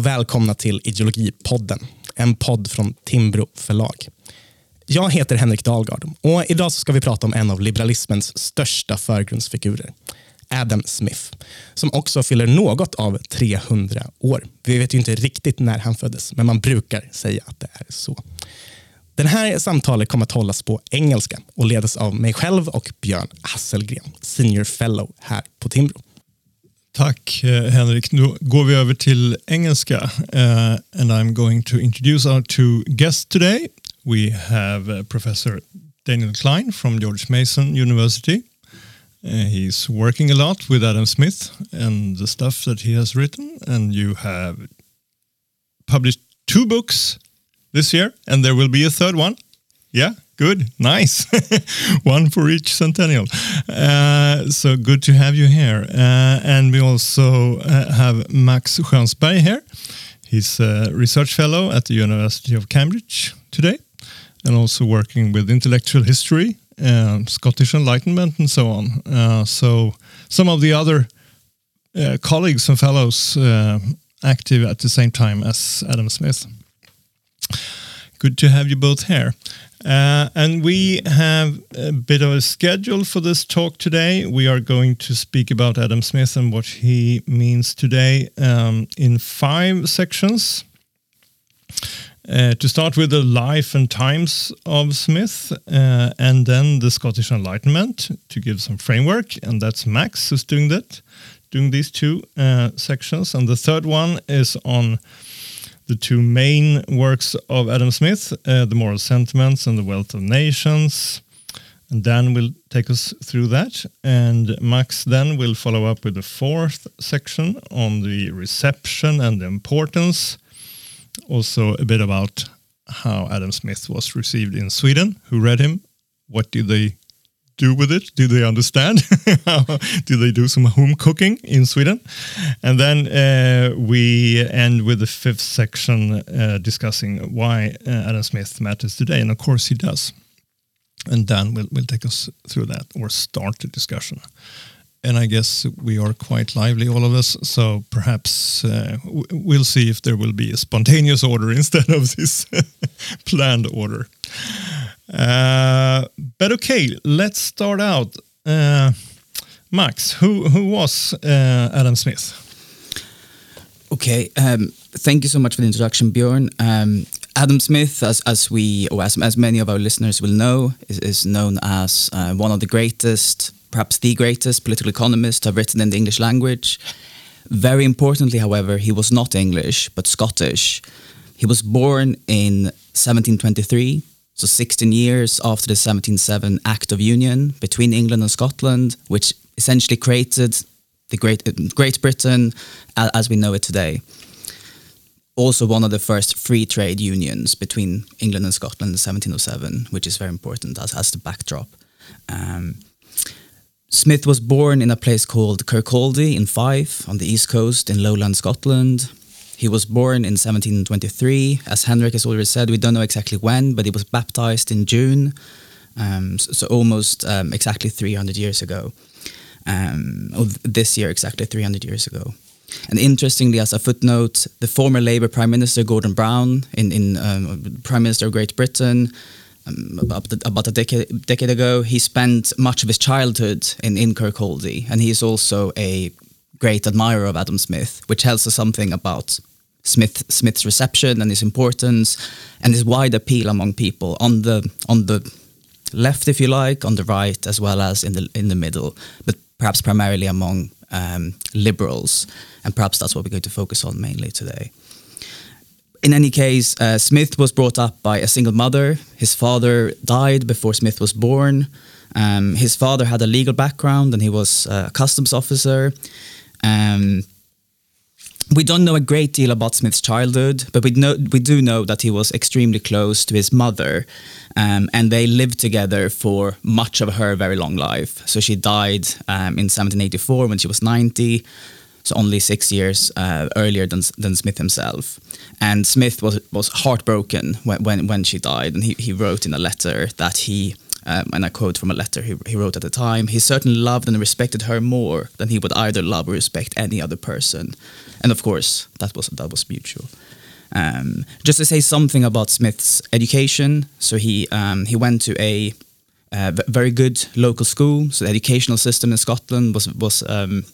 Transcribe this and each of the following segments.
och välkomna till Ideologipodden, en podd från Timbro förlag. Jag heter Henrik Dahlgard och idag ska vi prata om en av liberalismens största förgrundsfigurer, Adam Smith, som också fyller något av 300 år. Vi vet ju inte riktigt när han föddes, men man brukar säga att det är så. Det här samtalet kommer att hållas på engelska och ledas av mig själv och Björn Hasselgren, senior fellow här på Timbro. Tack eh, Henrik. Nu går vi över till engelska. Uh, and I'm going to introduce our two guests today. We have uh, Professor Daniel Klein from George Mason University. Uh, he's working a lot with Adam Smith and the stuff that he has written. And you have published two books this year, and there will be a third one. Yeah, good, nice. one for each centennial. Uh, so good to have you here. Uh, and we also uh, have Max Skjönsberg here. He's a research fellow at the University of Cambridge today, and also working with intellectual history, uh, Scottish Enlightenment, and so on. Uh, so some of the other uh, colleagues and fellows active at the same time as Adam Smith. Good to have you both here. Uh, and we have a bit of a schedule for this talk today. We are going to speak about Adam Smith and what he means today um, in five sections. Uh, to start with the life and times of Smith, uh, and then the Scottish Enlightenment to give some framework, and that's Max who's doing that, doing these two uh, sections, and the third one is on the two main works of Adam Smith, uh, The Moral Sentiments and The Wealth of Nations. And Dan will take us through that. And Max then will follow up with the fourth section on the reception and the importance. Also, a bit about how Adam Smith was received in Sweden, who read him, what did they do with it? Do they understand? do they do some home cooking in Sweden? And then uh, we end with the fifth section uh, discussing why uh, Adam Smith matters today. And of course, he does. And Dan will, will take us through that or start the discussion. And I guess we are quite lively, all of us. So perhaps uh, we'll see if there will be a spontaneous order instead of this planned order. Uh, but okay, let's start out. Uh, Max, who who was uh, Adam Smith? Okay, um, thank you so much for the introduction, Björn. Um, Adam Smith, as as we or as, as many of our listeners will know, is, is known as uh, one of the greatest, perhaps the greatest political economist to have written in the English language. Very importantly, however, he was not English but Scottish. He was born in 1723 so 16 years after the 1707 Act of Union between England and Scotland, which essentially created the Great, Great Britain as we know it today. Also, one of the first free trade unions between England and Scotland in 1707, which is very important as, as the backdrop. Um, Smith was born in a place called Kirkcaldy in Fife on the east coast in lowland Scotland. He was born in 1723. As Henrik has already said, we don't know exactly when, but he was baptized in June, um, so, so, almost um, exactly 300 years ago. Um, this year, exactly 300 years ago. And interestingly, as a footnote, the former Labour Prime Minister Gordon Brown, in, in um, Prime Minister of Great Britain, um, about, a decade, decade, ago, he spent much of his childhood in, in Kirkcaldy, and he is also a great admirer of Adam Smith, which tells us something about Smith Smith's reception and his importance and his wide appeal among people on the on the left, if you like, on the right, as well as in the in the middle, but perhaps primarily among um, liberals, and perhaps that's what we're going to focus on mainly today. In any case, uh, Smith was brought up by a single mother. His father died before Smith was born. Um, his father had a legal background and he was a customs officer. Um, we don't know a great deal about Smith's childhood, but we know we do know that he was extremely close to his mother, um, and they lived together for much of her very long life. So she died um, in 1784 when she was 90, so only six years uh, earlier than than Smith himself. And Smith was was heartbroken when when, when she died, and he, he wrote in a letter that he um, and I quote from a letter he, he wrote at the time, he certainly loved and respected her more than he would either love or respect any other person. And of course, that was, that was mutual. Um, just to say something about Smith's education, so he, um, he went to a uh, very good local school. So the educational system in Scotland was, was um,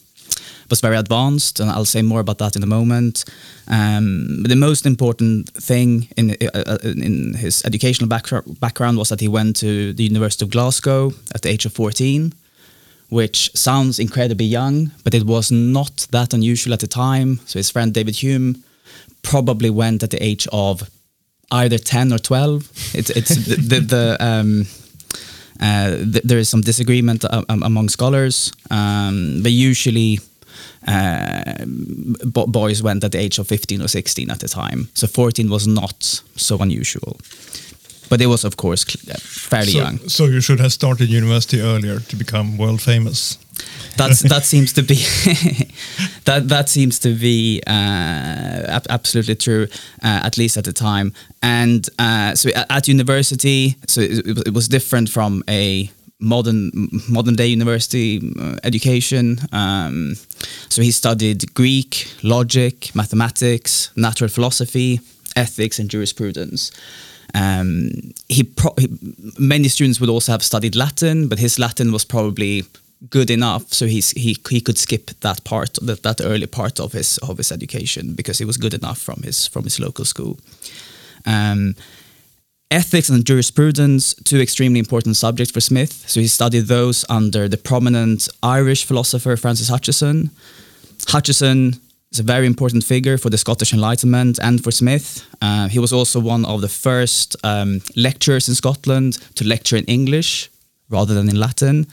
was very advanced, and I'll say more about that in a moment. Um, but the most important thing in uh, uh in his educational background background was that he went to the University of Glasgow at the age of 14, which sounds incredibly young, but it was not that unusual at the time. So his friend David Hume probably went at the age of either 10 or 12. It's, it's the, the, the um, uh, th there is some disagreement uh, among scholars, um, but usually uh, boys went at the age of 15 or 16 at the time. So 14 was not so unusual. But it was, of course, uh, fairly so, young. So you should have started university earlier to become world famous. That's that seems to be that that seems to be uh, absolutely true, uh, at least at the time. And uh, so at, at, university, so it, it, was different from a modern modern day university uh, education. Um, so he studied Greek, logic, mathematics, natural philosophy, ethics, and jurisprudence. Um, he, he, many students would also have studied Latin, but his Latin was probably good enough, so he's, he he could skip that part that that early part of his of his education because he was good enough from his from his local school. Um, ethics and jurisprudence, two extremely important subjects for Smith. So he studied those under the prominent Irish philosopher Francis Hutcheson. Hutcheson is a very important figure for the Scottish Enlightenment and for Smith. Uh, he was also one of the first um, lecturers in Scotland to lecture in English rather than in Latin.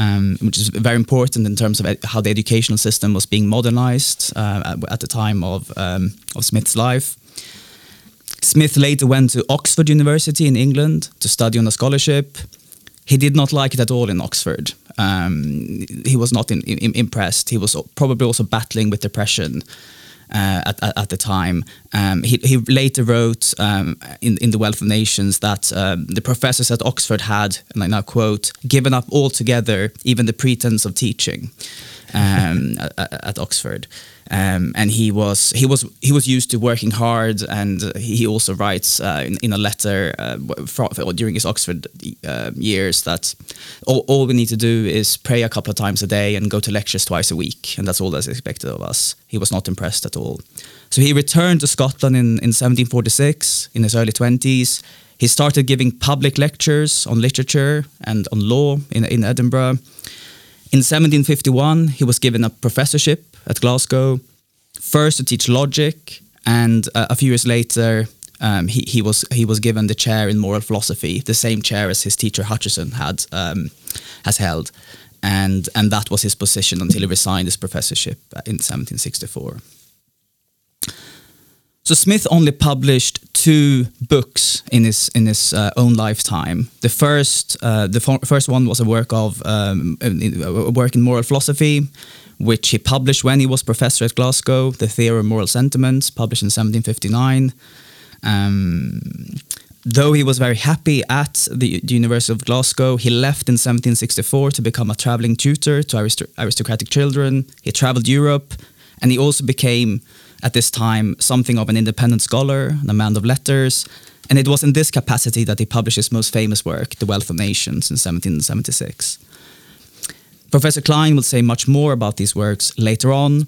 Um, which is very important in terms of how the educational system was being modernized uh, at the time of, um, of Smith's life. Smith later went to Oxford University in England to study on a scholarship. He did not like it at all in Oxford. Um, he was not in, in, impressed. He was probably also battling with depression uh, at, at, at, the time. Um, he, he, later wrote um, in, in The Wealth of Nations that um, the professors at Oxford had, and I now quote, given up altogether even the pretense of teaching um, at, at, Oxford. Um, and he was he was he was used to working hard, and he also writes uh, in, in, a letter uh, during his Oxford uh, years that all, all, we need to do is pray a couple of times a day and go to lectures twice a week, and that's all that's expected of us. He was not impressed at all. So he returned to Scotland in, in 1746 in his early 20s. He started giving public lectures on literature and on law in, in Edinburgh. In 1751, he was given a professorship at Glasgow, first to teach logic, and uh, a few years later, um, he, he was he was given the chair in moral philosophy, the same chair as his teacher Hutcheson had um, has held, and and that was his position until he resigned his professorship in 1764. So Smith only published two books in his in his uh, own lifetime. The first uh, the first one was a work of um, a work in moral philosophy, which he published when he was professor at Glasgow. The Theory of Moral Sentiments, published in 1759. Um, though he was very happy at the, the, University of Glasgow, he left in 1764 to become a traveling tutor to aristocratic children. He traveled Europe, and he also became at this time something of an independent scholar, a man of letters, and it was in this capacity that he published his most famous work, The Wealth of Nations, in 1776. Professor Klein will say much more about these works later on,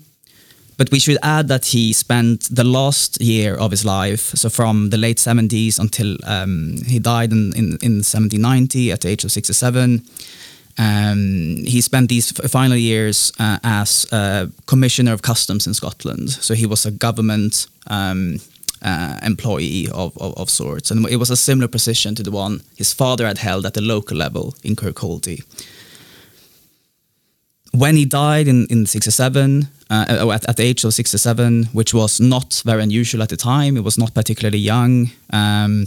but we should add that he spent the last year of his life, so from the late 70s until um, he died in, in, in 1790 at the age of 67, um, he spent these final years uh, as Commissioner of Customs in Scotland. So he was a government um, uh, employee of, of, of, sorts. And it was a similar position to the one his father had held at the local level in Kirkcaldy. When he died in, in 67, uh, at, at, the age of 67, which was not very unusual at the time, it was not particularly young. Um,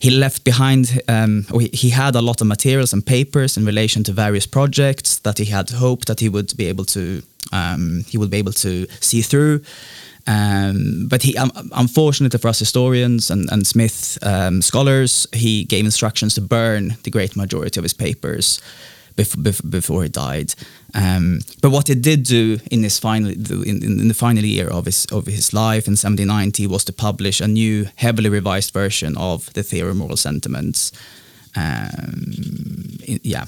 he left behind, um, he had a lot of materials and papers in relation to various projects that he had hoped that he would be able to, um, he would be able to see through. Um, but he, um, unfortunately for us historians and, and Smith um, scholars, he gave instructions to burn the great majority of his papers before, before he died. Um, but what he did do in his final in, in, the final year of his of his life in 1790 was to publish a new, heavily revised version of the Theory of Moral Sentiments. Um, yeah,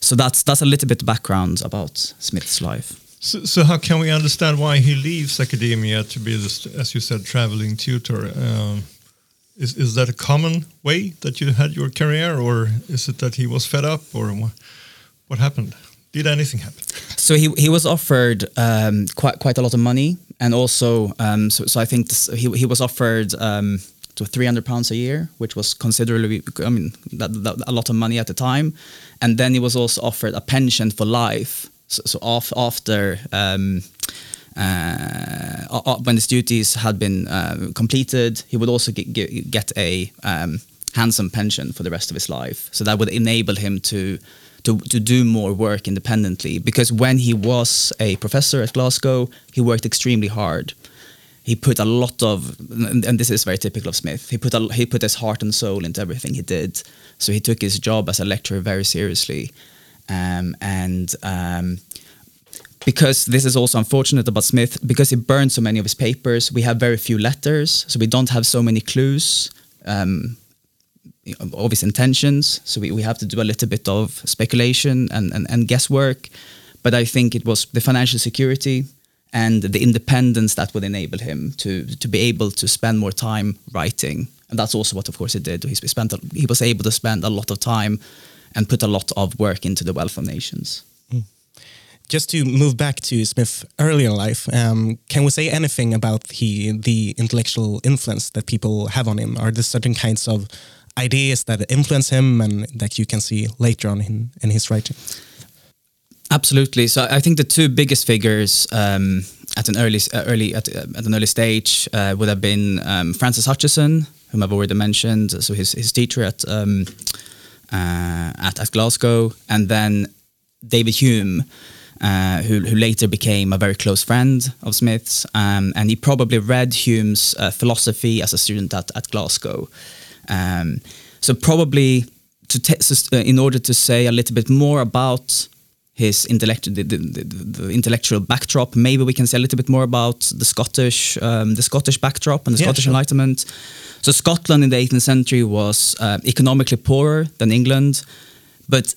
so that's that's a little bit background about Smith's life. So, so, how can we understand why he leaves academia to be this, as you said, traveling tutor? Um, is is that a common way that you had your career, or is it that he was fed up, or what, what happened? Did anything happen? So he he was offered um, quite quite a lot of money, and also um, so so I think this, he he was offered. Um, to 300 pounds a year, which was considerably, I mean, that, that, a lot of money at the time. And then he was also offered a pension for life. So, so off, after um, uh, when his duties had been uh, completed, he would also get, get a um, handsome pension for the rest of his life. So that would enable him to to, to do more work independently. Because when he was a professor at Glasgow, he worked extremely hard. He put a lot of, and this is very typical of Smith. He put a, he put his heart and soul into everything he did. So he took his job as a lecturer very seriously, um, and um, because this is also unfortunate about Smith, because he burned so many of his papers, we have very few letters, so we don't have so many clues um, his intentions. So we, we have to do a little bit of speculation and, and, and guesswork. But I think it was the financial security and the independence that would enable him to, to be able to spend more time writing. And that's also what, of course, he did. He, spent, he was able to spend a lot of time and put a lot of work into the Wealth of Nations just to move back to Smith's earlier life, um, can we say anything about the intellectual influence that people have on him? Are there certain kinds of ideas that influence him and that you can see later on in, in his writing? Absolutely. So I think the two biggest figures um, at an early uh, early at, uh, at, an early stage uh, would have been um, Francis Hutcheson, whom I've already mentioned, so his his teacher at um, uh, at, at Glasgow, and then David Hume uh, who, who, later became a very close friend of Smith's. Um, and he probably read Hume's uh, philosophy as a student at, at Glasgow. Um, so, probably to uh, in order to say a little bit more about his intellectual the, the, the, intellectual backdrop. Maybe we can say a little bit more about the Scottish um, the Scottish backdrop and the yeah, Scottish sure. Enlightenment. So Scotland in the 18th century was uh, economically poorer than England, but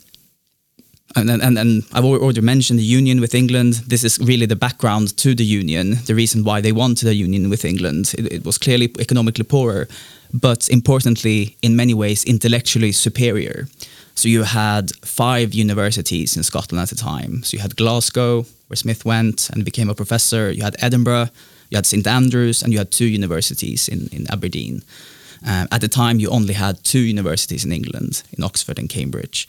and, and, and I've already mentioned the union with England. This is really the background to the union, the reason why they wanted a union with England. It, it was clearly economically poorer, but importantly, in many ways, intellectually superior. So you had five universities in Scotland at the time. So you had Glasgow, where Smith went and became a professor. You had Edinburgh, you had St Andrews, and you had two universities in, in Aberdeen. Um, at the time, you only had two universities in England, in Oxford and Cambridge.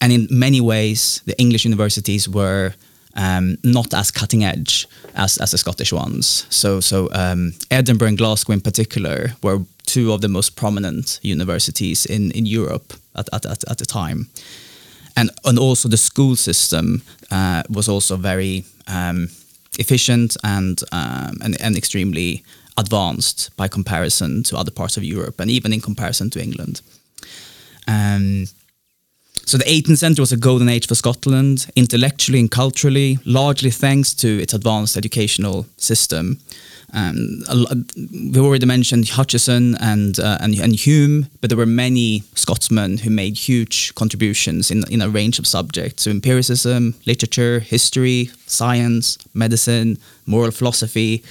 And in many ways, the English universities were um, not as cutting edge as, as the Scottish ones. So, so um, Edinburgh and Glasgow in particular were two of the most prominent universities in, in Europe at, at, at, at the time. And, and also the school system uh, was also very um, efficient and, um, and, and extremely advanced by comparison to other parts of Europe and even in comparison to England. Um, so the 18th century was a golden age for Scotland, intellectually and culturally, largely thanks to its advanced educational system. Um, we already mentioned Hutcheson and, uh, and, and Hume, but there were many Scotsmen who made huge contributions in in a range of subjects: so empiricism, literature, history, science, medicine, moral philosophy,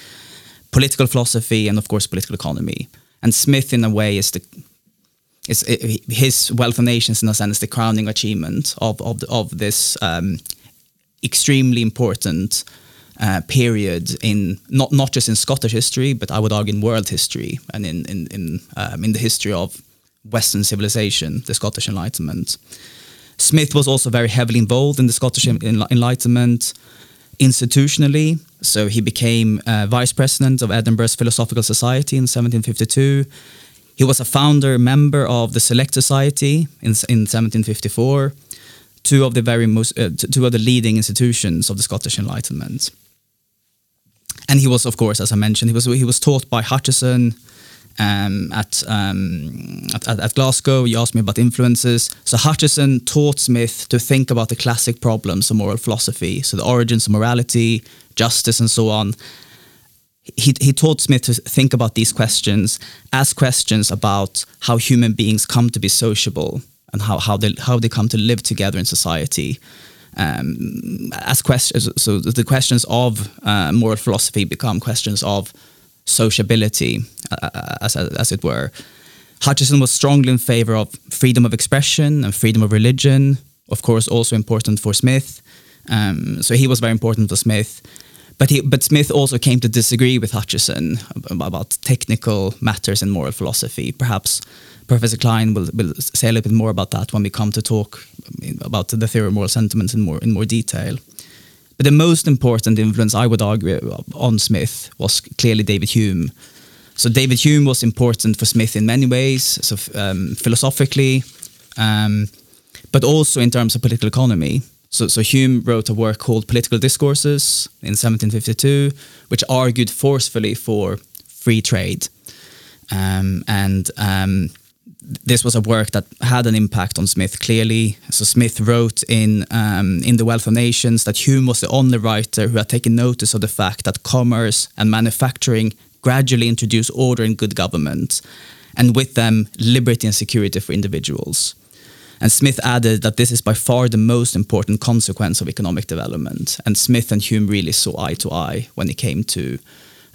political philosophy, and of course political economy. And Smith, in a way, is the it's it, his Wealth of Nations in a sense the crowning achievement of of of this um, extremely important uh, period in not not just in Scottish history, but I would argue in world history and in in in, um, in the history of Western civilization, the Scottish Enlightenment. Smith was also very heavily involved in the Scottish Enlightenment institutionally. So he became uh, vice president of Edinburgh's Philosophical Society in 1752. He was a founder member of the Select Society in, in 1754, two of the very most, uh, two of the leading institutions of the Scottish Enlightenment. and he was, of course, as I mentioned, he was he was taught by Hutcheson um, at, um, at, at at Glasgow. You asked me about influences. So Hutcheson taught Smith to think about the classic problems of moral philosophy, so the origins of morality, justice, and so on. He, he taught Smith to think about these questions as questions about how human beings come to be sociable and how, how, they, how they come to live together in society um, as questions. So the questions of uh, moral philosophy become questions of sociability, uh, uh, as, as it were. Hutcheson was strongly in favor of freedom of expression and freedom of religion, of course, also important for Smith. Um, so he was very important for Smith. But, he, but Smith also came to disagree with Hutcheson about technical matters in moral philosophy. Perhaps Professor Klein will, will say a little bit more about that when we come to talk about the theory of moral sentiments in more in more detail. But the most important influence, I would argue, on Smith was clearly David Hume. So David Hume was important for Smith in many ways, so um, philosophically, um, but also in terms of political economy. So, so Hume wrote a work called Political Discourses in 1752, which argued forcefully for free trade. Um, and um, this was a work that had an impact on Smith clearly. So Smith wrote in um, in the Wealth of Nations that Hume was the only writer who had taken notice of the fact that commerce and manufacturing gradually introduced order and good government, and with them liberty and security for individuals. And Smith added that this is by far the most important consequence of economic development. And Smith and Hume really saw eye to eye when it came to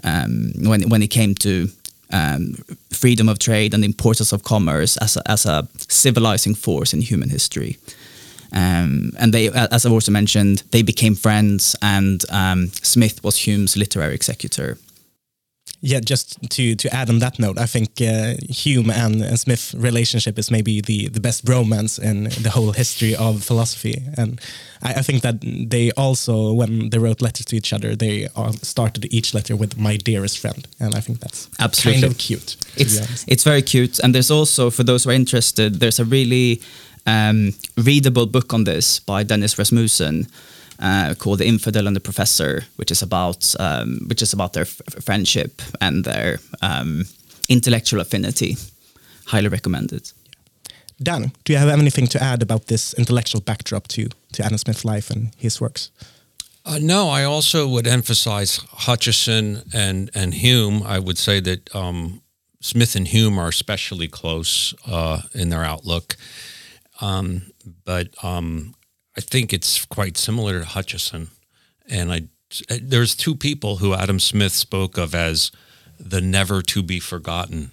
um, when when it came to um, freedom of trade and the importance of commerce as a, as a civilizing force in human history. Um, and they, as I've also mentioned, they became friends, and um, Smith was Hume's literary executor. Yeah, just to to add on that note, I think uh, Hume and, and Smith relationship is maybe the the best romance in the whole history of philosophy, and I, I think that they also, when they wrote letters to each other, they started each letter with "my dearest friend," and I think that's Absolutely. kind of cute. It's it's very cute, and there's also for those who are interested, there's a really um, readable book on this by Dennis Rasmussen uh, called "The Infidel and the Professor," which is about um, which is about their friendship and their um, intellectual affinity. Highly recommended. Dan, do you have anything to add about this intellectual backdrop to to Adam Smith's life and his works? Uh, no, I also would emphasize Hutcheson and and Hume. I would say that um, Smith and Hume are especially close uh, in their outlook. Um, but um, I think it's quite similar to Hutcheson. And I there's two people who Adam Smith spoke of as the never to be forgotten.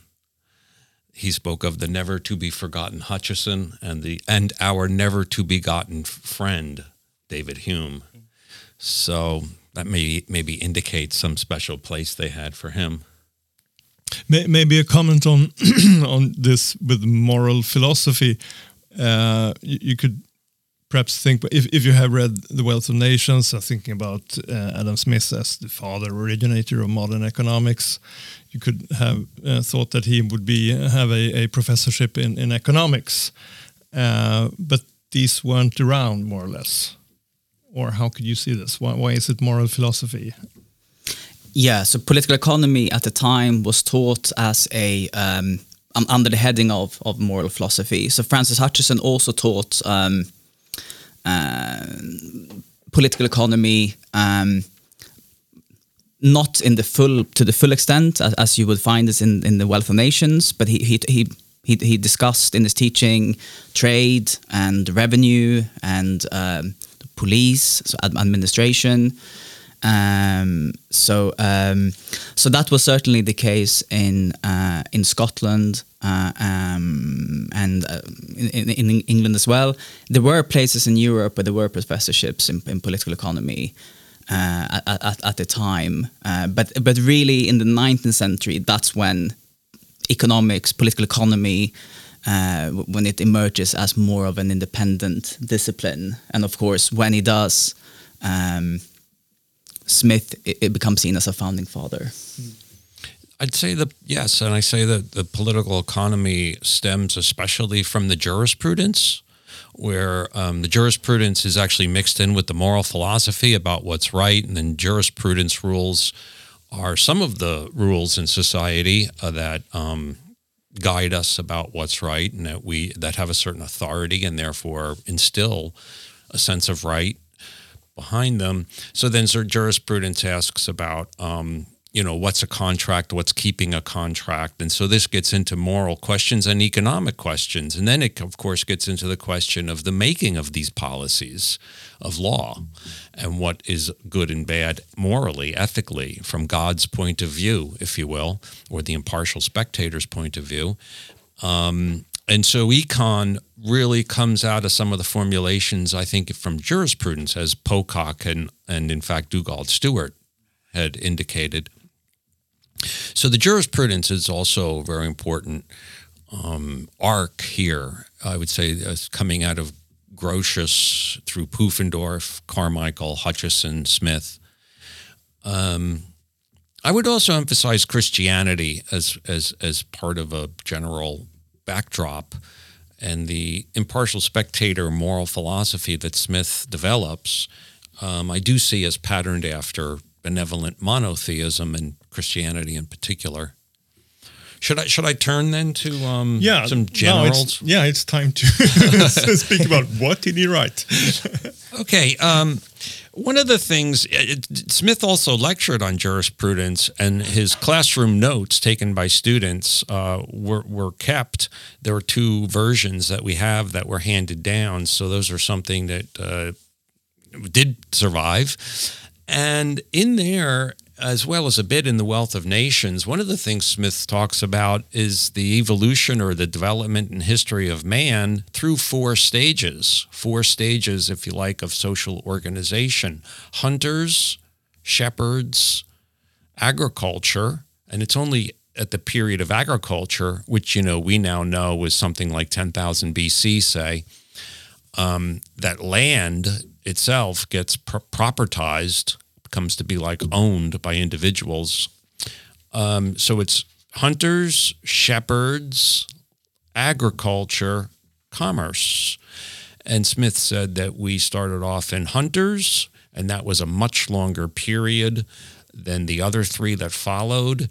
He spoke of the never to be forgotten Hutcheson and the and our never to be gotten friend David Hume. So that may maybe indicates some special place they had for him. Maybe a comment on on this with moral philosophy. Uh, you, you could perhaps think if, if you have read The Wealth of Nations, uh, thinking about uh, Adam Smith as the father originator of modern economics, you could have uh, thought that he would be have a, a professorship in, in economics. Uh, but these weren't around more or less. Or how could you see this? Why, why is it moral philosophy? Yeah, so political economy at the time was taught as a um, under the heading of, of moral philosophy. So Francis Hutcheson also taught um, political economy, um, not in the full to the full extent as, as, you would find this in, in the Wealth of Nations, but he he he he, he discussed in his teaching trade and revenue and um, police, so administration. Um, so um, so that was certainly the case in uh, in Scotland uh, um, and uh, in, in, England as well. There were places in Europe where there were professorships in, in political economy. Uh, at, at, at, the time, uh, but but really in the 19th century, that's when economics, political economy, uh, when it emerges as more of an independent discipline, and of course when it does, um, Smith it, it, becomes seen as a founding father. I'd say that yes, and I say that the political economy stems especially from the jurisprudence, where um, the jurisprudence is actually mixed in with the moral philosophy about what's right, and then jurisprudence rules are some of the rules in society uh, that um, guide us about what's right and that we that have a certain authority and therefore instill a sense of right behind them. So then Sir jurisprudence asks about um, you know what's a contract what's keeping a contract? And so this gets into moral questions and economic questions. And then it of course gets into the question of the making of these policies of law and what is good and bad morally ethically from god's point of view if you will or the impartial spectator's point of view. Um, and so econ really comes out of some of the formulations i think from jurisprudence as pocock and, and in fact dugald stewart had indicated so the jurisprudence is also a very important um, arc here. I would say coming out of Grotius through Pufendorf, Carmichael, Hutcheson, Smith. Um, I would also emphasize Christianity as as as part of a general backdrop and the impartial spectator moral philosophy that Smith develops. Um, I do see as patterned after benevolent monotheism and Christianity in particular. Should I should I turn then to um, yeah, some generals? it's, yeah, it's time to speak about what did he write. okay, um, one of the things it, Smith also lectured on jurisprudence, and his classroom notes taken by students uh, were were kept. There were two versions that we have that were handed down, so those are something that uh, did survive. And in there, as well as a bit in The Wealth of Nations, one of the things Smith talks about is the evolution or the development and history of man through four stages, four stages, if you like, of social organization. Hunters, shepherds, agriculture, and it's only at the period of agriculture, which you know we now know was something like 10,000 BC, say, um, that land itself gets pro- propertized, comes to be like owned by individuals. Um, so it's hunters, shepherds, agriculture, commerce. And Smith said that we started off in hunters, and that was a much longer period than the other three that followed.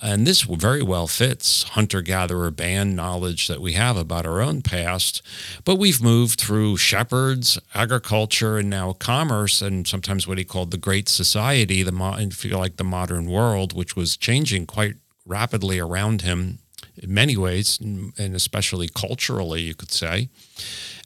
And this very well fits hunter gatherer band knowledge that we have about our own past. But we've moved through shepherds, agriculture, and now commerce, and sometimes what he called the Great Society, the mo- like the modern world, which was changing quite rapidly around him in many ways, and especially culturally, you could say.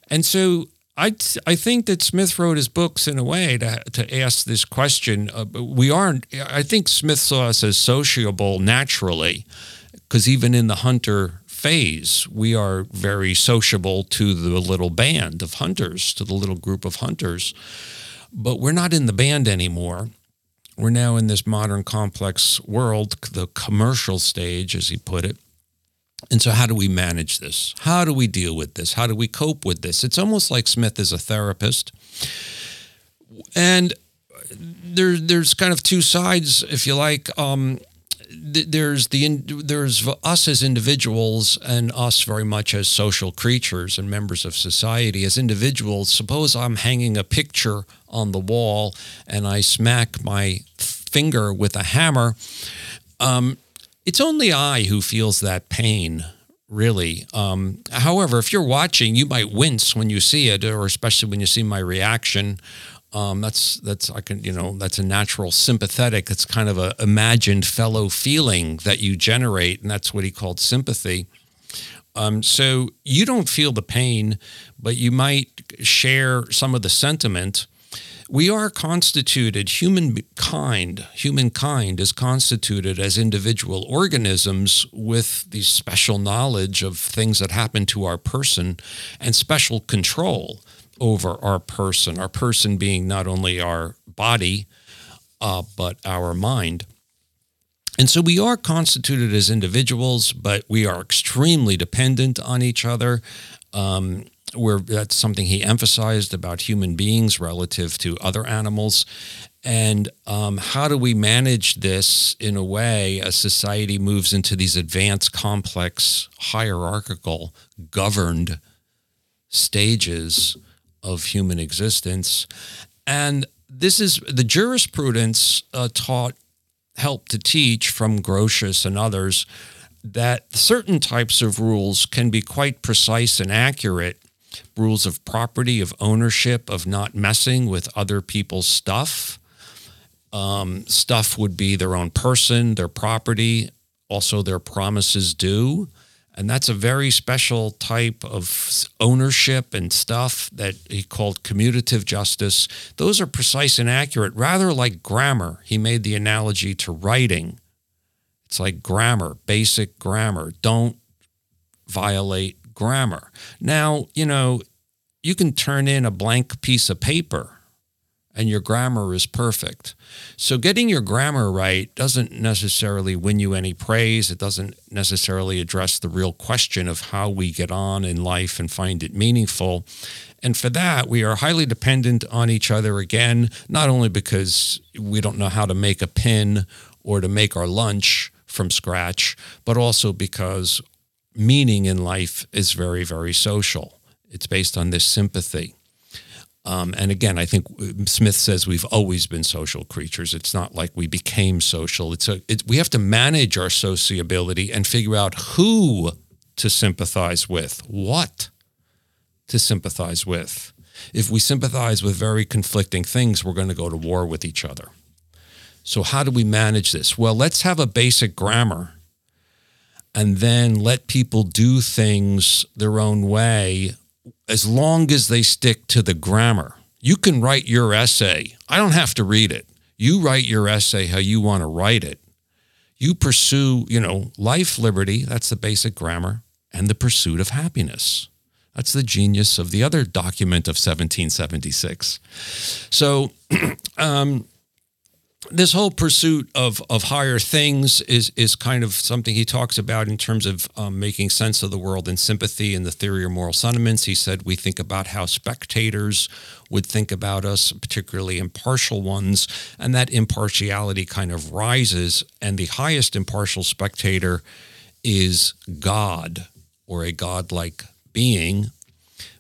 And so I, I think that Smith wrote his books in a way to, to ask this question. Uh, we aren't, I think Smith saw us as sociable naturally, because even in the hunter phase, we are very sociable to the little band of hunters, to the little group of hunters. But we're not in the band anymore. We're now in this modern complex world, the commercial stage, as he put it. And so, how do we manage this? How do we deal with this? How do we cope with this? It's almost like Smith is a therapist. And there, there's kind of two sides, if you like. Um, there's the there's us as individuals and us very much as social creatures and members of society as individuals suppose i'm hanging a picture on the wall and i smack my finger with a hammer um, it's only I who feels that pain, really. Um, however, if you're watching, you might wince when you see it, or especially when you see my reaction. Um, that's that's I can you know that's a natural sympathetic. It's kind of a imagined fellow feeling that you generate, and that's what he called sympathy. Um, so you don't feel the pain, but you might share some of the sentiment we are constituted, humankind, humankind is constituted as individual organisms with the special knowledge of things that happen to our person and special control over our person, our person being not only our body, uh, but our mind. And so we are constituted as individuals, but we are extremely dependent on each other. Um, where that's something he emphasized about human beings relative to other animals. And um, how do we manage this in a way as society moves into these advanced, complex, hierarchical, governed stages of human existence? And this is the jurisprudence uh, taught helped to teach from Grotius and others that certain types of rules can be quite precise and accurate. Rules of property, of ownership, of not messing with other people's stuff. Um, stuff would be their own person, their property, also their promises due. And that's a very special type of ownership and stuff that he called commutative justice. Those are precise and accurate, rather like grammar. He made the analogy to writing. It's like grammar, basic grammar. Don't violate grammar. Now, you know, you can turn in a blank piece of paper and your grammar is perfect. So getting your grammar right doesn't necessarily win you any praise. It doesn't necessarily address the real question of how we get on in life and find it meaningful. And for that, we are highly dependent on each other again, not only because we don't know how to make a pin or to make our lunch from scratch, but also because meaning in life is very, very social. It's based on this sympathy. Um, and again, I think Smith says we've always been social creatures. It's not like we became social. It's a it, we have to manage our sociability and figure out who to sympathize with, what to sympathize with. If we sympathize with very conflicting things, we're going to go to war with each other. So how do we manage this? Well, let's have a basic grammar and then let people do things their own way as long as they stick to the grammar. You can write your essay. I don't have to read it. You write your essay how you want to write it. You pursue, you know, life, liberty, that's the basic grammar, and the pursuit of happiness. That's the genius of the other document of 1776. So, um, this whole pursuit of of higher things is is kind of something he talks about in terms of um, making sense of the world and sympathy and the theory of moral sentiments. He said we think about how spectators would think about us, particularly impartial ones, and that impartiality kind of rises, and the highest impartial spectator is God or a godlike being.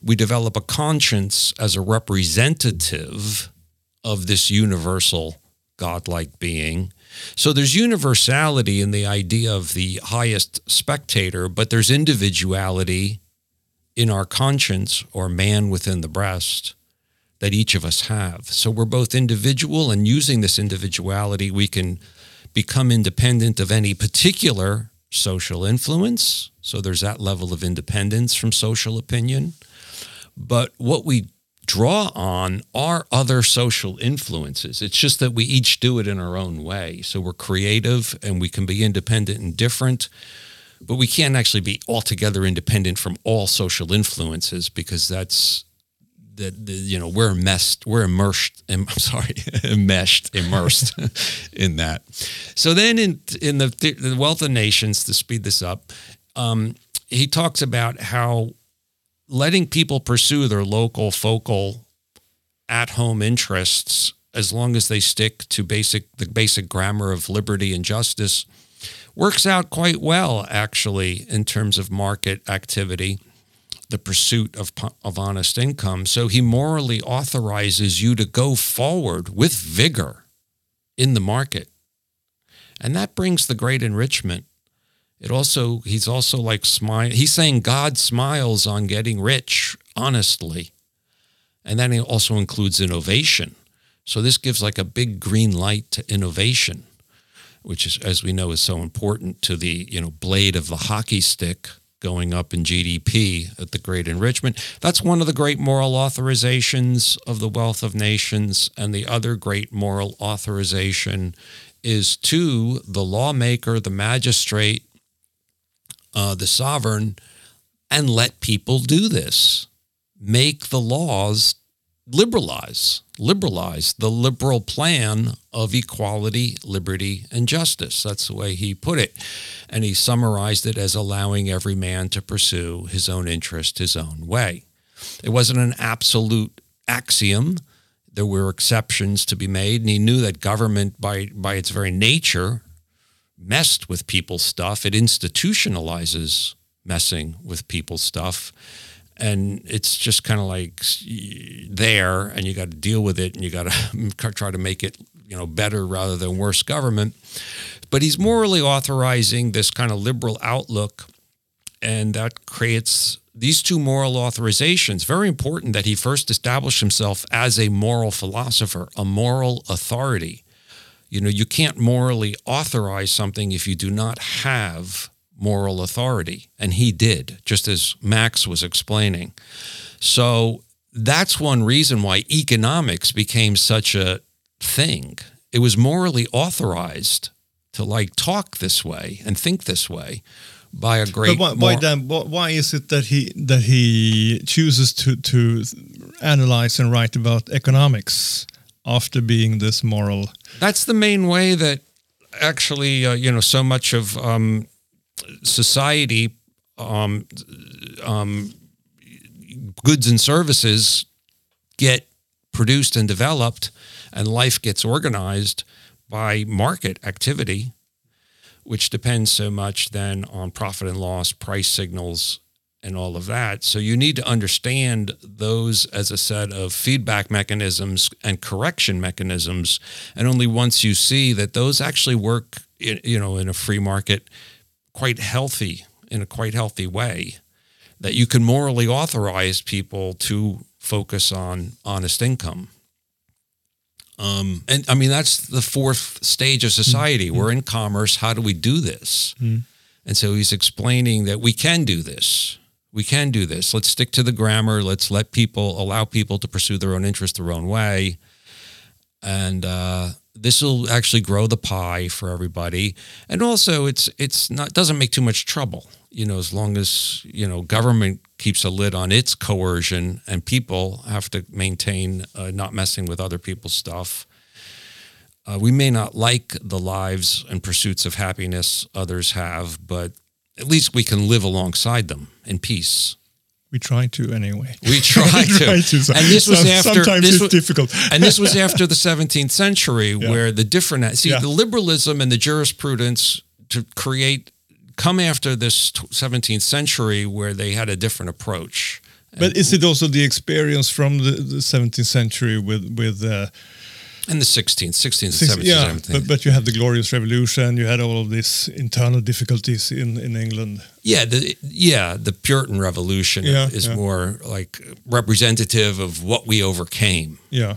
We develop a conscience as a representative of this universal godlike being. So there's universality in the idea of the highest spectator, but there's individuality in our conscience or man within the breast that each of us have. So we're both individual, and using this individuality, we can become independent of any particular social influence. So there's that level of independence from social opinion. But what we draw on are other social influences. It's just that we each do it in our own way. So we're creative and we can be independent and different, but we can't actually be altogether independent from all social influences because that's that you know we're messed we're immersed I'm sorry enmeshed immersed in that so then in in the, the wealth of nations to speed this up um, he talks about how letting people pursue their local, focal, at home interests as long as they stick to basic the basic grammar of liberty and justice works out quite well actually in terms of market activity the pursuit of, of honest income. So he morally authorizes you to go forward with vigor in the market. And that brings the great enrichment it also he's also like smile he's saying god smiles on getting rich honestly. And then it also includes innovation. So this gives like a big green light to innovation which is as we know is so important to the you know blade of the hockey stick going up in GDP at the great enrichment. That's one of the great moral authorizations of the wealth of nations. And the other great moral authorization is to the lawmaker the magistrate uh, the sovereign and let people do this. Make the laws liberalize, liberalize the liberal plan of equality, liberty, and justice. That's the way he put it. And he summarized it as allowing every man to pursue his own interest his own way. It wasn't an absolute axiom. There were exceptions to be made, and he knew that government, by, by its very nature, messed with people's stuff. It institutionalizes messing with people's stuff. and it's just kind of like there, and you got to deal with it, and you got to try to make it, you know, better rather than worse government. But he's morally authorizing this kind of liberal outlook, and that creates these two moral authorizations. Very important that he first established himself as a moral philosopher, a moral authority. You know, you can't morally authorize something if you do not have moral authority. And he did, just as Max was explaining. So that's one reason why economics became such a thing. It was morally authorized to like talk this way and think this way by a great But why, why? Why is it that he that he chooses to to analyze and write about economics after being this moral? That's the main way that actually, uh, you know, so much of um, society, um, um, goods and services get produced and developed, and life gets organized by market activity, which depends so much then on profit and loss, price signals, and all of that. So you need to understand those as a set of feedback mechanisms and correction mechanisms. And only once you see that those actually work, in, you know, in a free market, quite healthy in a quite healthy way, that you can morally authorize people to focus on honest income. Um, and I mean, that's the fourth stage of society. We're in commerce. How do we do this? And so he's explaining that we can do this. We can do this. Let's stick to the grammar. Let's let people allow people to pursue their own interest their own way. And uh, this will actually grow the pie for everybody. And also, it's it's not doesn't make too much trouble. You know, as long as you know government keeps a lid on its coercion, and people have to maintain uh, not messing with other people's stuff. Uh, we may not like the lives and pursuits of happiness others have, but at least we can live alongside them in peace. We try to anyway. We try to. try to. So- And this was some- after sometimes this it's was, difficult. and this was after the 17th century, where the different see Yeah. the liberalism and the jurisprudence to create come after this 17th century, where they had a different approach. But is it also the experience from the, the 17th century with with uh, And the 16th, 16th, and six- 17th, yeah, 17th. but, but you had the Glorious Revolution, you had all of these internal difficulties in in England. Yeah, the yeah the Puritan Revolution Yeah, is yeah. more like representative of what we overcame. Yeah.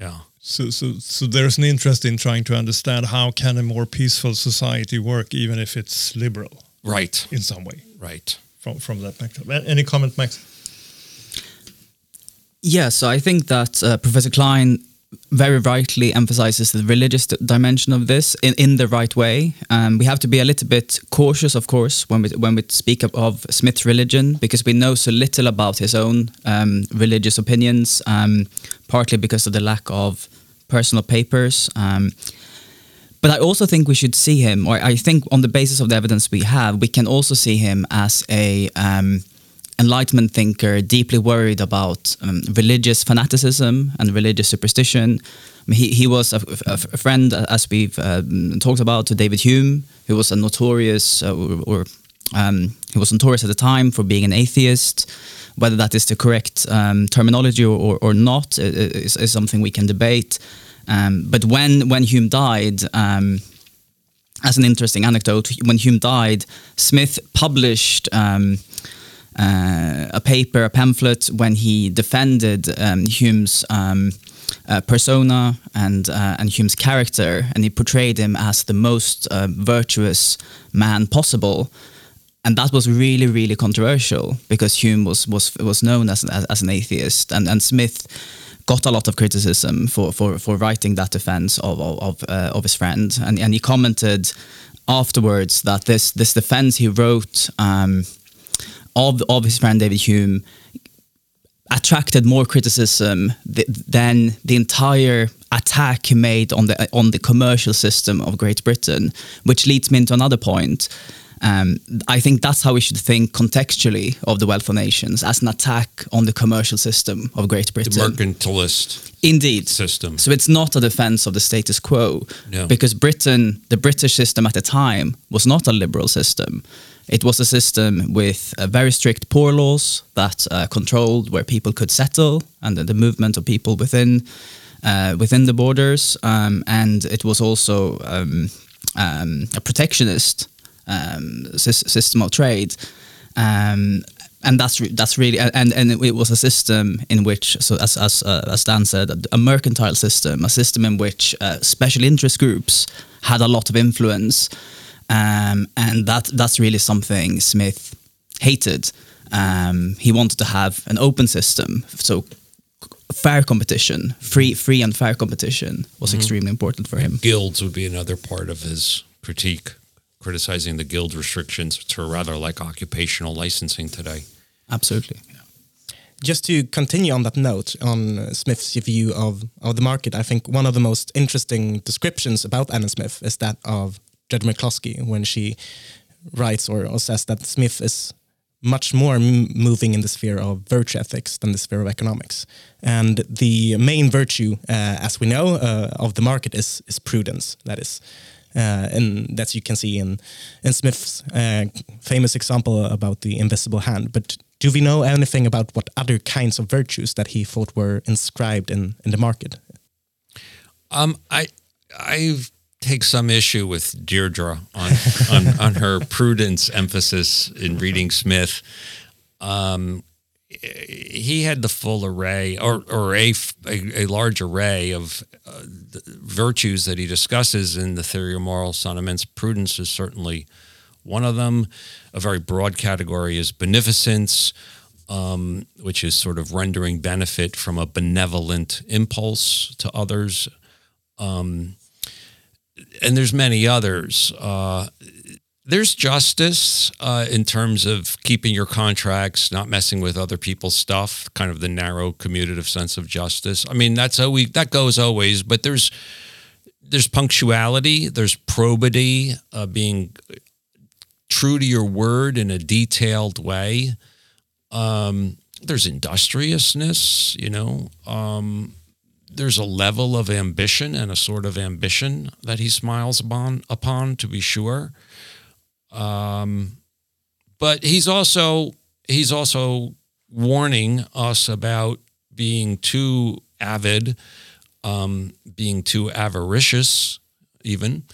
Yeah, So, so, so there's an interest in trying to understand how can a more peaceful society work, even if it's liberal right, in some way, right. from from that perspective. Any comment, Max? Yeah, so I think that uh, Professor Klein very rightly emphasizes the religious dimension of this in, in the right way. Um, we have to be a little bit cautious, of course, when we when we speak of, of Smith's religion, because we know so little about his own um, religious opinions, um, partly because of the lack of personal papers. Um, but I also think we should see him, or I think on the basis of the evidence we have, we can also see him as a um, enlightenment thinker, deeply worried about um, religious fanaticism and religious superstition. He, he was a, a- a friend, uh, as we've um, talked about, to David Hume, who was a notorious, uh, or, or um, he was notorious at the time for being an atheist. Whether that is the correct um, terminology or, or, or not i- i- is, is something we can debate. Um, but when when Hume died, um, as an interesting anecdote, when Hume died, Smith published um, uh, a paper, a pamphlet, when he defended um, Hume's um, uh, persona and uh, and Hume's character, and he portrayed him as the most uh, virtuous man possible. And that was really, really controversial because Hume was was was known as as, as an atheist, and and Smith got a lot of criticism for for, for writing that defense of of of, uh, of his friend, and and he commented afterwards that this this defense he wrote um, of of his friend David Hume attracted more criticism th- than the entire attack he made on the on the commercial system of Great Britain, which leads me into another point. Um, I think that's how we should think contextually of the wealth of nations as an attack on the commercial system of Great The Britain. mercantilist Indeed. system. So it's not a defense of the status quo No. because Britain, the British system at the time, was not a liberal system. It was a system with uh, very strict poor laws that uh, controlled where people could settle and the, movement of people within uh, within the borders, um, and it was also um, um, a protectionist um, sys- system of trade. Um, and that's that's really and and it was a system in which so as as uh, as Dan said a mercantile system a system in which uh, special interest groups had a lot of influence um, and that that's really something Smith hated um, he wanted to have an open system so fair competition free free and fair competition was mm-hmm. extremely important for him guilds would be another part of his critique criticizing the guild restrictions, which are rather like occupational licensing today. Absolutely. Just to continue on that note, on Smith's view of, of the market, I think one of the most interesting descriptions about Adam Smith is that of Judge McCloskey when she writes or, says that Smith is much more moving in the sphere of virtue ethics than the sphere of economics. And the main virtue, uh, as we know, uh, of the market is, is prudence. That is, uh, and that you can see in in Smith's uh, famous example about the invisible hand. But do we know anything about what other kinds of virtues that he thought were inscribed in in the market? Um, I I take some issue with Deirdre on on, on her prudence emphasis in reading Smith. Um, he had the full array or, or a, a, a large array of uh, virtues that he discusses in the theory of moral sentiments. Prudence is certainly one of them. A very broad category is beneficence, um, which is sort of rendering benefit from a benevolent impulse to others. Um, and there's many others. Uh, there's justice uh, in terms of keeping your contracts, not messing with other people's stuff. Kind of the narrow commutative sense of justice. I mean, that's always that goes always, but there's there's punctuality, there's probity, uh, being true to your word in a detailed way. Um, there's industriousness, you know. Um, there's a level of ambition and a sort of ambition that he smiles upon, upon to be sure. Um, but he's also he's also warning us about being too avid, um, being too avaricious, even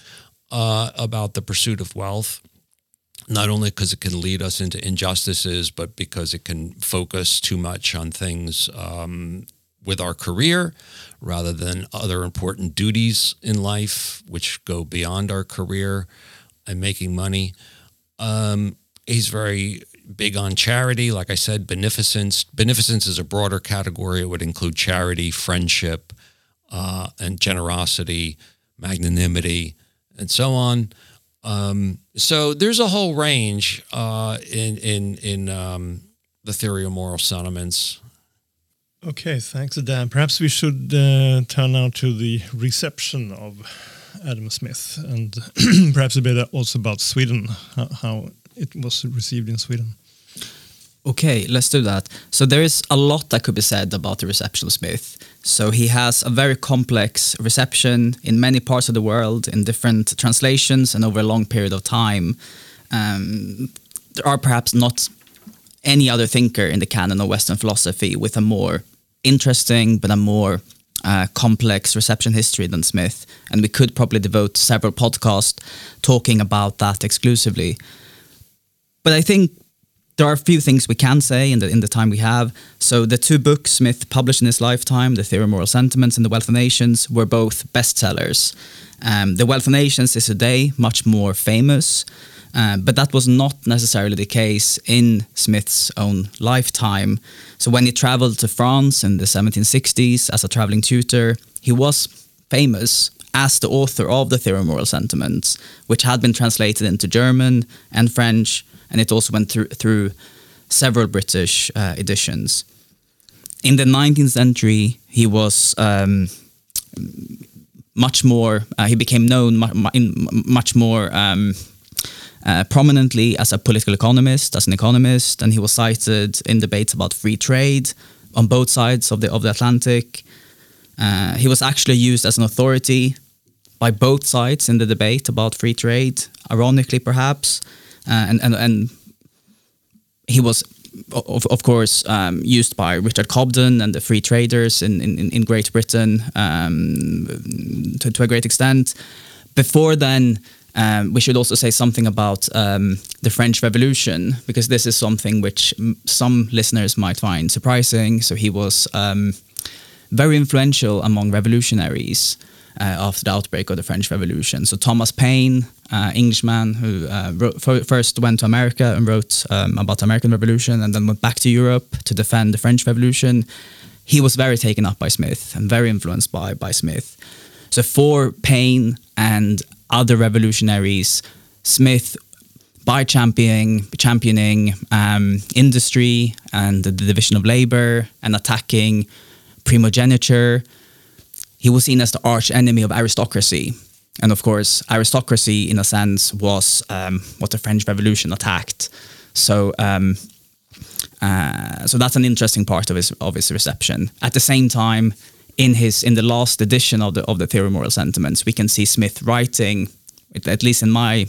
uh, about the pursuit of wealth. Not only because it can lead us into injustices, but because it can focus too much on things um, with our career rather than other important duties in life, which go beyond our career and making money. Um, he's very big on charity. Like I said, beneficence. Beneficence is a broader category. It would include charity, friendship, uh, and generosity, magnanimity, and so on. Um, so there's a whole range uh, in in in um, the theory of moral sentiments. Okay, thanks, Dan. Perhaps we should uh, turn now to the reception of Adam Smith, and perhaps a bit also about Sweden, how it was received in Sweden. Okay, let's do that. So there is a lot that could be said about the reception of Smith. So he has a very complex reception in many parts of the world, in different translations, and over a long period of time. Um, there are perhaps not any other thinker in the canon of Western philosophy with a more interesting but a more uh, complex reception history than Smith, and we could probably devote several podcasts talking about that exclusively. But I think there are a few things we can say in the in the time we have. So the two books Smith published in his lifetime, The Theory of Moral Sentiments and The Wealth of Nations, were both bestsellers. Um, the Wealth of Nations is today much more famous. Uh, but that was not necessarily the case in Smith's own lifetime. So when he traveled to France in the 1760s as a traveling tutor, he was famous as the author of the Theory of Moral Sentiments, which had been translated into German and French, and it also went through, through several British uh, editions. In the 19th century, he was um, much more, uh, he became known in much more um, uh, prominently as a political economist, as an economist, and he was cited in debates about free trade on both sides of the of the Atlantic. Uh, he was actually used as an authority by both sides in the debate about free trade, ironically perhaps. uh, and and and he was. Of, of course, um, used by Richard Cobden and the free traders in, in, in Great Britain um, to, to a great extent. Before then, um, we should also say something about um, the French Revolution because this is something which some listeners might find surprising. So he was um, very influential among revolutionaries uh, after the outbreak of the French Revolution. So Thomas Paine, uh, Englishman who uh, wrote, first went to America and wrote um, about the American Revolution and then went back to Europe to defend the French Revolution. He was very taken up by Smith and very influenced by by Smith. So for Paine and other revolutionaries, Smith, by championing championing um, industry and the division of labor and attacking primogeniture, he was seen as the arch enemy of aristocracy. And of course, aristocracy, in a sense, was um, what the French Revolution attacked. So, um, uh, so that's an interesting part of his of his reception. At the same time, in his in the last edition of the of the Theory of Moral Sentiments, we can see Smith writing, at least in my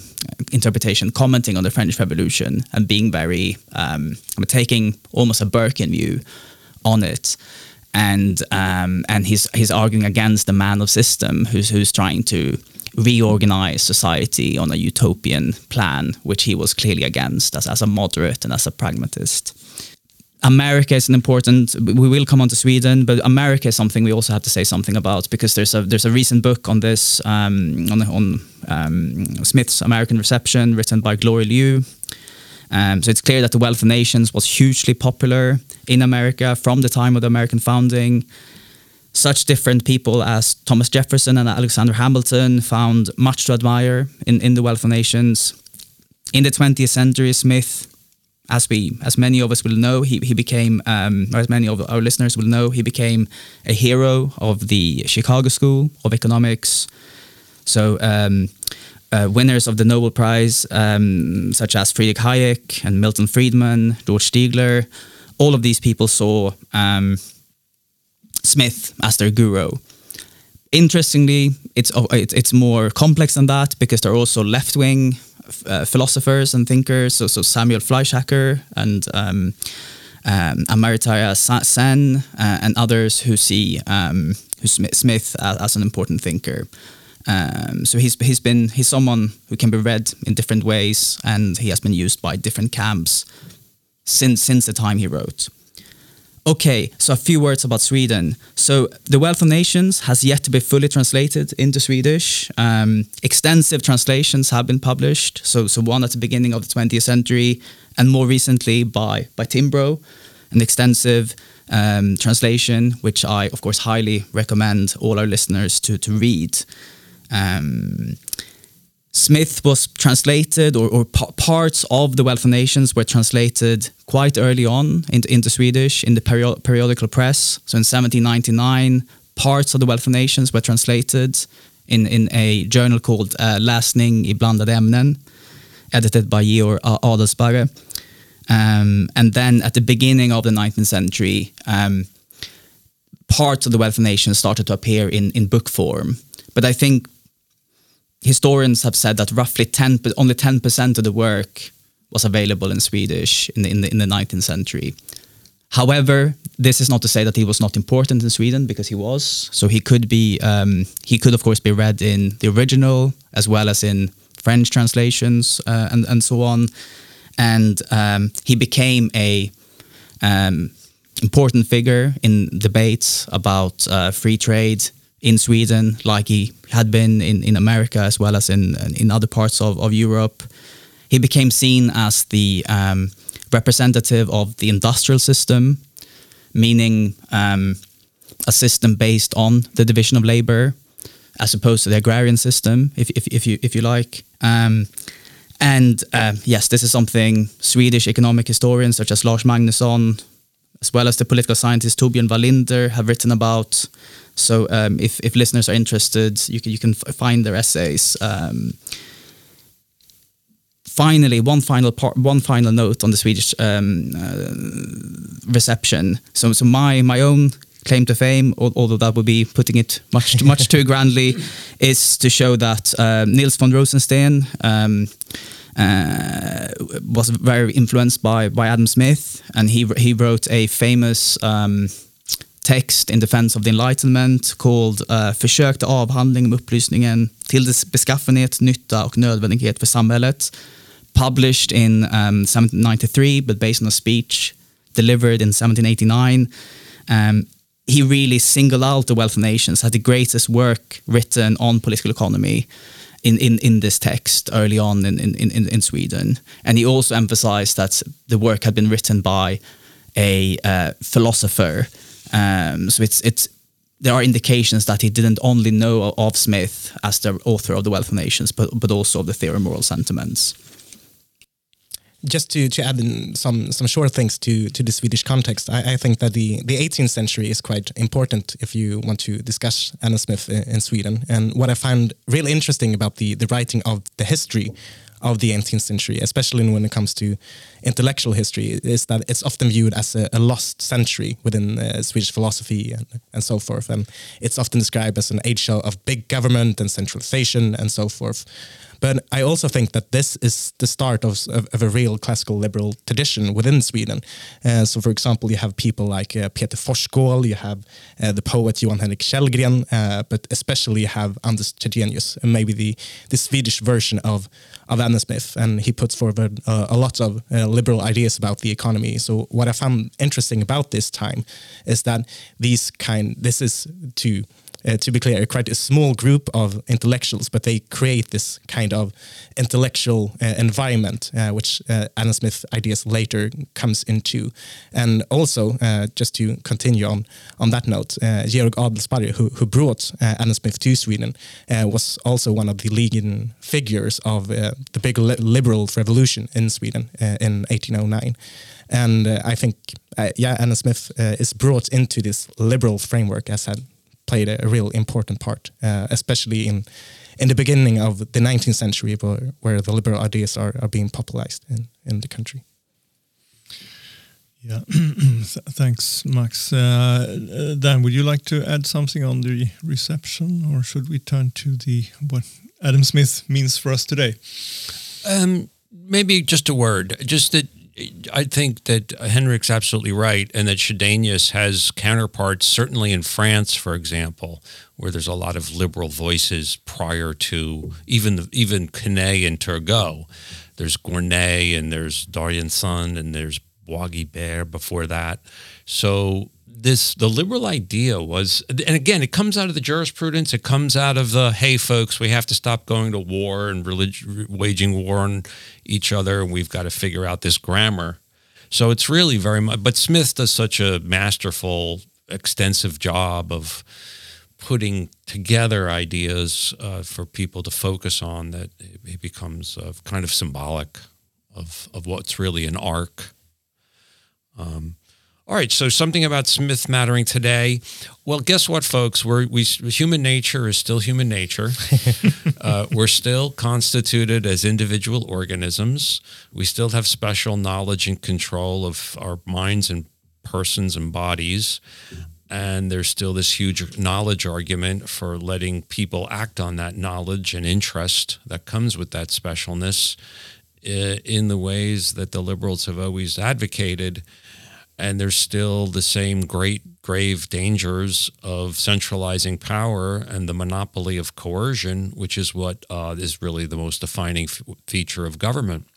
interpretation, commenting on the French Revolution and being very um, taking almost a Burkean view on it, and um, and he's he's arguing against the man of system who's who's trying to reorganize society on a utopian plan, which he was clearly against as, as a moderate and as a pragmatist. America is an important. We will come on to Sweden, but America is something we also have to say something about because there's a there's a recent book on this um, on on um, Smith's American Reception, written by Glory Liu. Um, so it's clear that the Wealth of Nations was hugely popular in America from the time of the American founding. Such different people as Thomas Jefferson and Alexander Hamilton found much to admire in, in the Wealth of Nations. In the 20th century, Smith as we as many of us will know, he, he became um, as many of our listeners will know, he became a hero of the Chicago School of Economics. So um, uh, winners of the Nobel Prize, um, such as Friedrich Hayek and Milton Friedman, George Stigler, all of these people saw um, Smith as their guru. Interestingly, it's it's more complex than that because they're also left wing uh, philosophers and thinkers, so, so Samuel Fleischhacker and um, um, Amartya Sen uh, and others who see um, who Smith as, as, an important thinker. Um, so he's he's been he's someone who can be read in different ways, and he has been used by different camps since since the time he wrote. Okay, so a few words about Sweden. So the Wealth of Nations has yet to be fully translated into Swedish. Um, extensive translations have been published. So, so one at the beginning of the 20th century, and more recently by by Timbro, an extensive um, translation, which I of course highly recommend all our listeners to to read. Um, Smith was translated, or, or parts of the Wealth of Nations were translated quite early on into, into Swedish in the periodical press. So in 1799, parts of the Wealth of Nations were translated in, in a journal called uh, Läsning i blandade ämnen, edited by Georg Adlersparre. Um, and then at the beginning of the 19th century, um, parts of the Wealth of Nations started to appear in, in book form. But I think historians have said that roughly 10, only 10% of the work was available in Swedish in the, in the, in the 19th century. However, this is not to say that he was not important in Sweden because he was. So he could be, um, he could of course be read in the original as well as in French translations uh, and and so on. And um, he became a um, important figure in debates about uh, free trade in Sweden, like he had been in, in America as well as in in other parts of, of Europe. He became seen as the um, representative of the industrial system, meaning um, a system based on the division of labor, as opposed to the agrarian system, if, if, if you if you like. Um, and uh, yes, this is something Swedish economic historians such as Lars Magnusson, as well as the political scientist Torbjörn Vallinder, have written about. So um, if, if listeners are interested, you can, you can find their essays. Um, finally, one final part, one final note on the Swedish um, uh, reception. So, so my my own claim to fame, although that would be putting it much much too grandly, is to show that uh, Nils von Rosenstein. Um, uh, was very influenced by by Adam Smith, and he he wrote a famous. Um, text in defense of the enlightenment called uh, Försök till avhandling om upplysningen till dess beskaffenhet, nytta och nödvändighet för samhället. Published in um, 1793 but based on a speech delivered in 1789. Um, he really singled out the wealth of nations, had the greatest work written on political economy in, in, in this text early on in, in, in, in Sweden. And he also emphasized that the work had been written by a uh, philosopher. Um, so it's, it's, there are indications that he didn't only know of Smith as the author of The Wealth of Nations, but, but also of the Theory of Moral Sentiments just to, to add in some some short things to to the Swedish context, I, I, think that the the 18th century is quite important if you want to discuss Adam Smith in, in, Sweden. And what I found really interesting about the the writing of the history of the 18th century, especially when it comes to intellectual history, is that it's often viewed as a, a lost century within uh, Swedish philosophy and, and so forth. And it's often described as an age of big government and centralization and so forth. But I also think that this is the start of, of, of a real classical liberal tradition within Sweden. Uh, so, for example, you have people like uh, Peter Forsskål, you have uh, the poet Johan Henric Kellgren, uh, but especially you have Anders Chydenius, and maybe the, the Swedish version of, of Adam Smith. And he puts forward a lot of uh, liberal ideas about the economy. So, what I found interesting about this time is that these kind, this is to uh, to be clear, quite a small group of intellectuals, but they create this kind of intellectual uh, environment, uh, which uh, Adam Smith ideas later comes into. And also, uh, just to continue on on that note, Georg Adlersparre, who, who brought Adam Smith to Sweden, was also one of the leading figures of the big li liberal revolution in Sweden in 1809. And I think, yeah, Adam Smith is brought into this liberal framework as had played a, a real important part, uh, especially in in the beginning of the 19th century, where, where the liberal ideas are, are being popularized in, in the country. Yeah, thanks, Max. Uh, uh, Dan, would you like to add something on the reception, or should we turn to the what Adam Smith means for us today? Um, maybe just a word. Just that I think that Henrik's absolutely right, and that Chydenius has counterparts, certainly in France, for example, where there's a lot of liberal voices prior to even the, even Quesnay and Turgot. There's Gournay and there's D'Argenson and there's Bois Guilbert before that. So this the liberal idea was and again it comes out of the jurisprudence. It comes out of the hey folks we have to stop going to war and relig- waging war on each other. And we've got to figure out this grammar. So it's really very much but smith does such a masterful extensive job of putting together ideas uh, for people to focus on that it becomes uh, kind of symbolic of, of what's really an arc. Um, all right, so something about Smith mattering today. Well, guess what, folks? We're, we human nature is still human nature. uh, we're still constituted as individual organisms. We still have special knowledge and control of our minds and persons and bodies. And there's still this huge knowledge argument for letting people act on that knowledge and interest that comes with that specialness uh, in the ways that the liberals have always advocated and there's still the same great grave dangers of centralizing power and the monopoly of coercion, which is what uh, is really the most defining f- feature of government.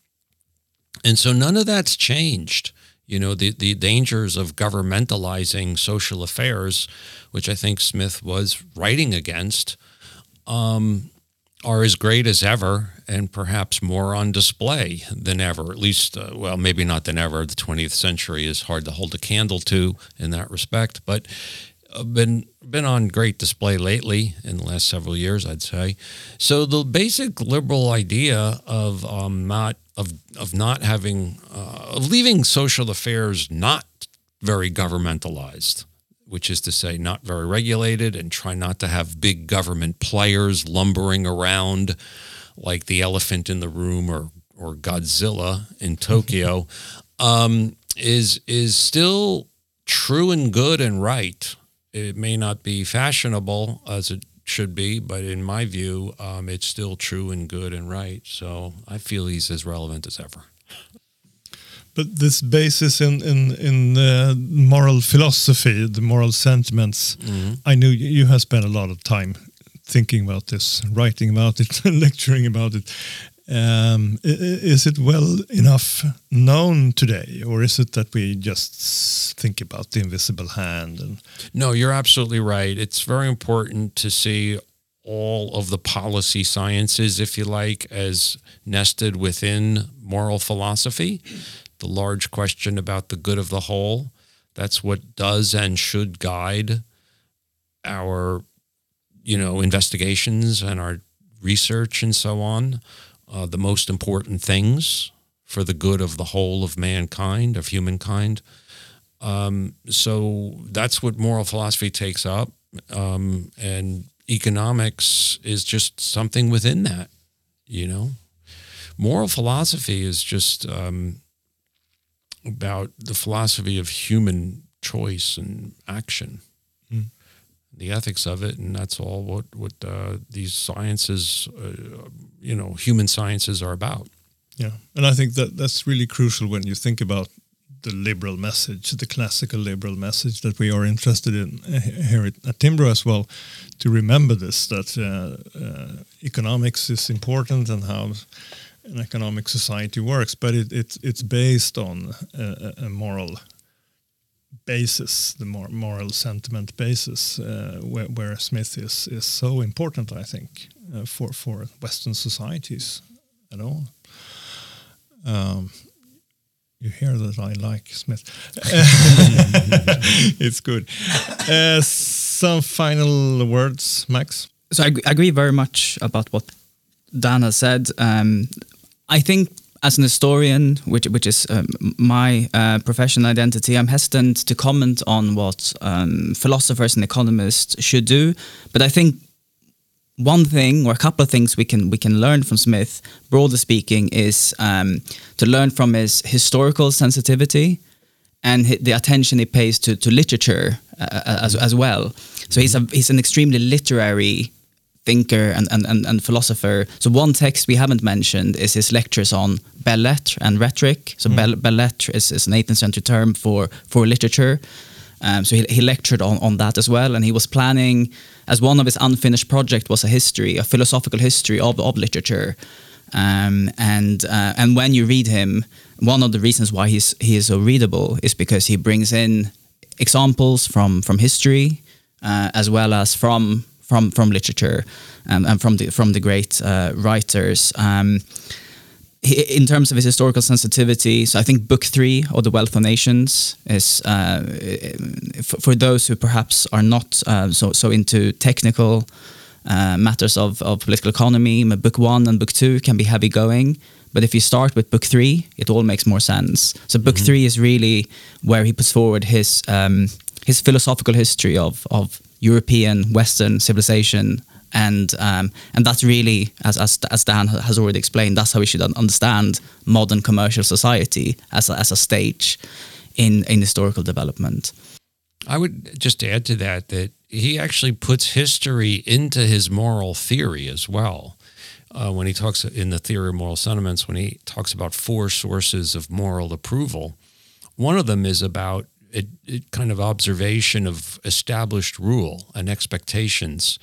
And so none of that's changed. You know, the, the dangers of governmentalizing social affairs, which I think Smith was writing against, um, are as great as ever and perhaps more on display than ever. At least, uh, well, maybe not than ever. The 20th century is hard to hold a candle to in that respect, but uh, been been on great display lately in the last several years, I'd say. So the basic liberal idea of um, not of of not having uh, leaving social affairs not very governmentalized which is to say, not very regulated, and try not to have big government players lumbering around like the elephant in the room or or Godzilla in Tokyo, um, is is still true and good and right. It may not be fashionable as it should be, but in my view, um, it's still true and good and right. So I feel he's as relevant as ever. But this basis in in in uh, moral philosophy, the moral sentiments, I knew you you have spent a lot of time thinking about this, writing about it, lecturing about it. Um, is it well enough known today, or is it that we just think about the invisible hand? And No, you're absolutely right. It's very important to see all of the policy sciences, if you like, as nested within moral philosophy. The large question about the good of the whole. That's what does and should guide our, you know, investigations and our research and so on. Uh, the most important things for the good of the whole of mankind, of humankind so that's what moral philosophy takes up um, and economics is just something within that you know moral philosophy is just um, about the philosophy of human choice and action the ethics of it and that's all what what uh, these sciences uh, you know human sciences are about Yeah, and I think that that's really crucial when you think about the liberal message, the classical liberal message that we are interested in uh, here at, at Timbro as well. To remember this, that uh, uh, economics is important and how an economic society works, but it, it's it's based on a, a- a moral basis, the mor- moral sentiment basis, uh, where, where Smith is is so important, I think, uh, for for Western societies at all. Um, you hear that I like Smith. it's good. Uh, some final words, Max. so I, I agree very much about what Dan has said. Um, I think as an historian, which which is um, my uh, professional identity, I'm hesitant to comment on what um, philosophers and economists should do. But I think one thing or a couple of things we can we can learn from Smith, broadly speaking, is um, to learn from his historical sensitivity and the attention he pays to to literature uh, as as well. So he's a he's an extremely literary thinker and, and, and, and philosopher. So one text we haven't mentioned is his lectures on belles lettres and rhetoric. So belle, belles lettres is, is an 18th century term for for literature. Um, so he, he lectured on, on that as well, and he was planning as one of his unfinished project was a history, a philosophical history of, of literature. Um, and uh, and when you read him, one of the reasons why he's he is so readable is because he brings in examples from from history uh, as well as from from from literature um, and from the from the great uh, writers. Um, in terms of his historical sensitivity, so I think Book Three or the Wealth of Nations is uh, for, for those who perhaps are not uh, so so into technical uh, matters of, of political economy. Book One and Book Two can be heavy going, but if you start with Book Three, it all makes more sense. So Book Three is really where he puts forward his um, his philosophical history of of European Western civilization and um, and that's really as, as as Dan has already explained that's how we should understand modern commercial society as a, as a stage in in historical development I would just add to that that he actually puts history into his moral theory as well. Uh, when he talks in the theory of moral sentiments, when he talks about four sources of moral approval, one of them is about a, kind of observation of established rule and expectations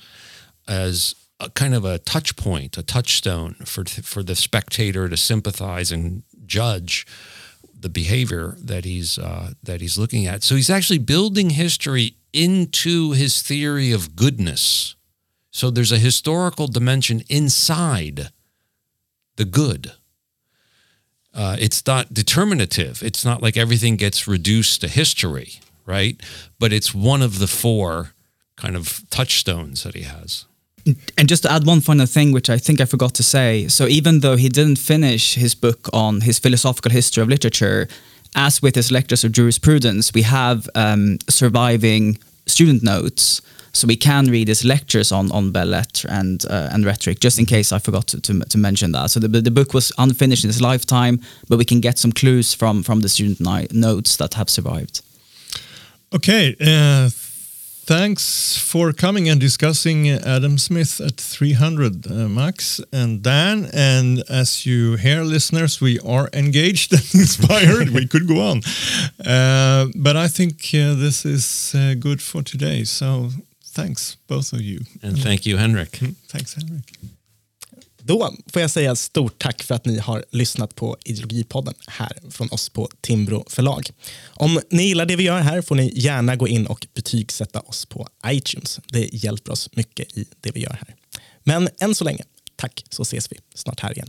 as a kind of a touch point, a touchstone for for the spectator to sympathize and judge the behavior that he's uh, that he's looking at. So he's actually building history into his theory of goodness. So there's a historical dimension inside the good. Uh, it's not determinative. It's not like everything gets reduced to history, right? But it's one of the four kind of touchstones that he has. And just to add one final thing, which I think I forgot to say. So even though he didn't finish his book on his philosophical history of literature, as with his lectures of jurisprudence, we have um, surviving student notes. So we can read his lectures on on belles lettres and uh, and rhetoric, just in case I forgot to, to, to mention that. So the, the book was unfinished in his lifetime, but we can get some clues from from the student notes that have survived. Okay. Uh, thanks for coming and discussing Adam Smith at 300, uh, Max and Dan. And as you hear, listeners, we are engaged and inspired. we could go on. Uh, but I think uh, this is uh, good for today. So thanks, both of you. And thank you, Henrik. Thanks, Henrik. Då får jag säga stort tack för att ni har lyssnat på Ideologipodden här från oss på Timbro förlag. Om ni gillar det vi gör här får ni gärna gå in och betygsätta oss på iTunes. Det hjälper oss mycket i det vi gör här. Men än så länge, tack så ses vi snart här igen.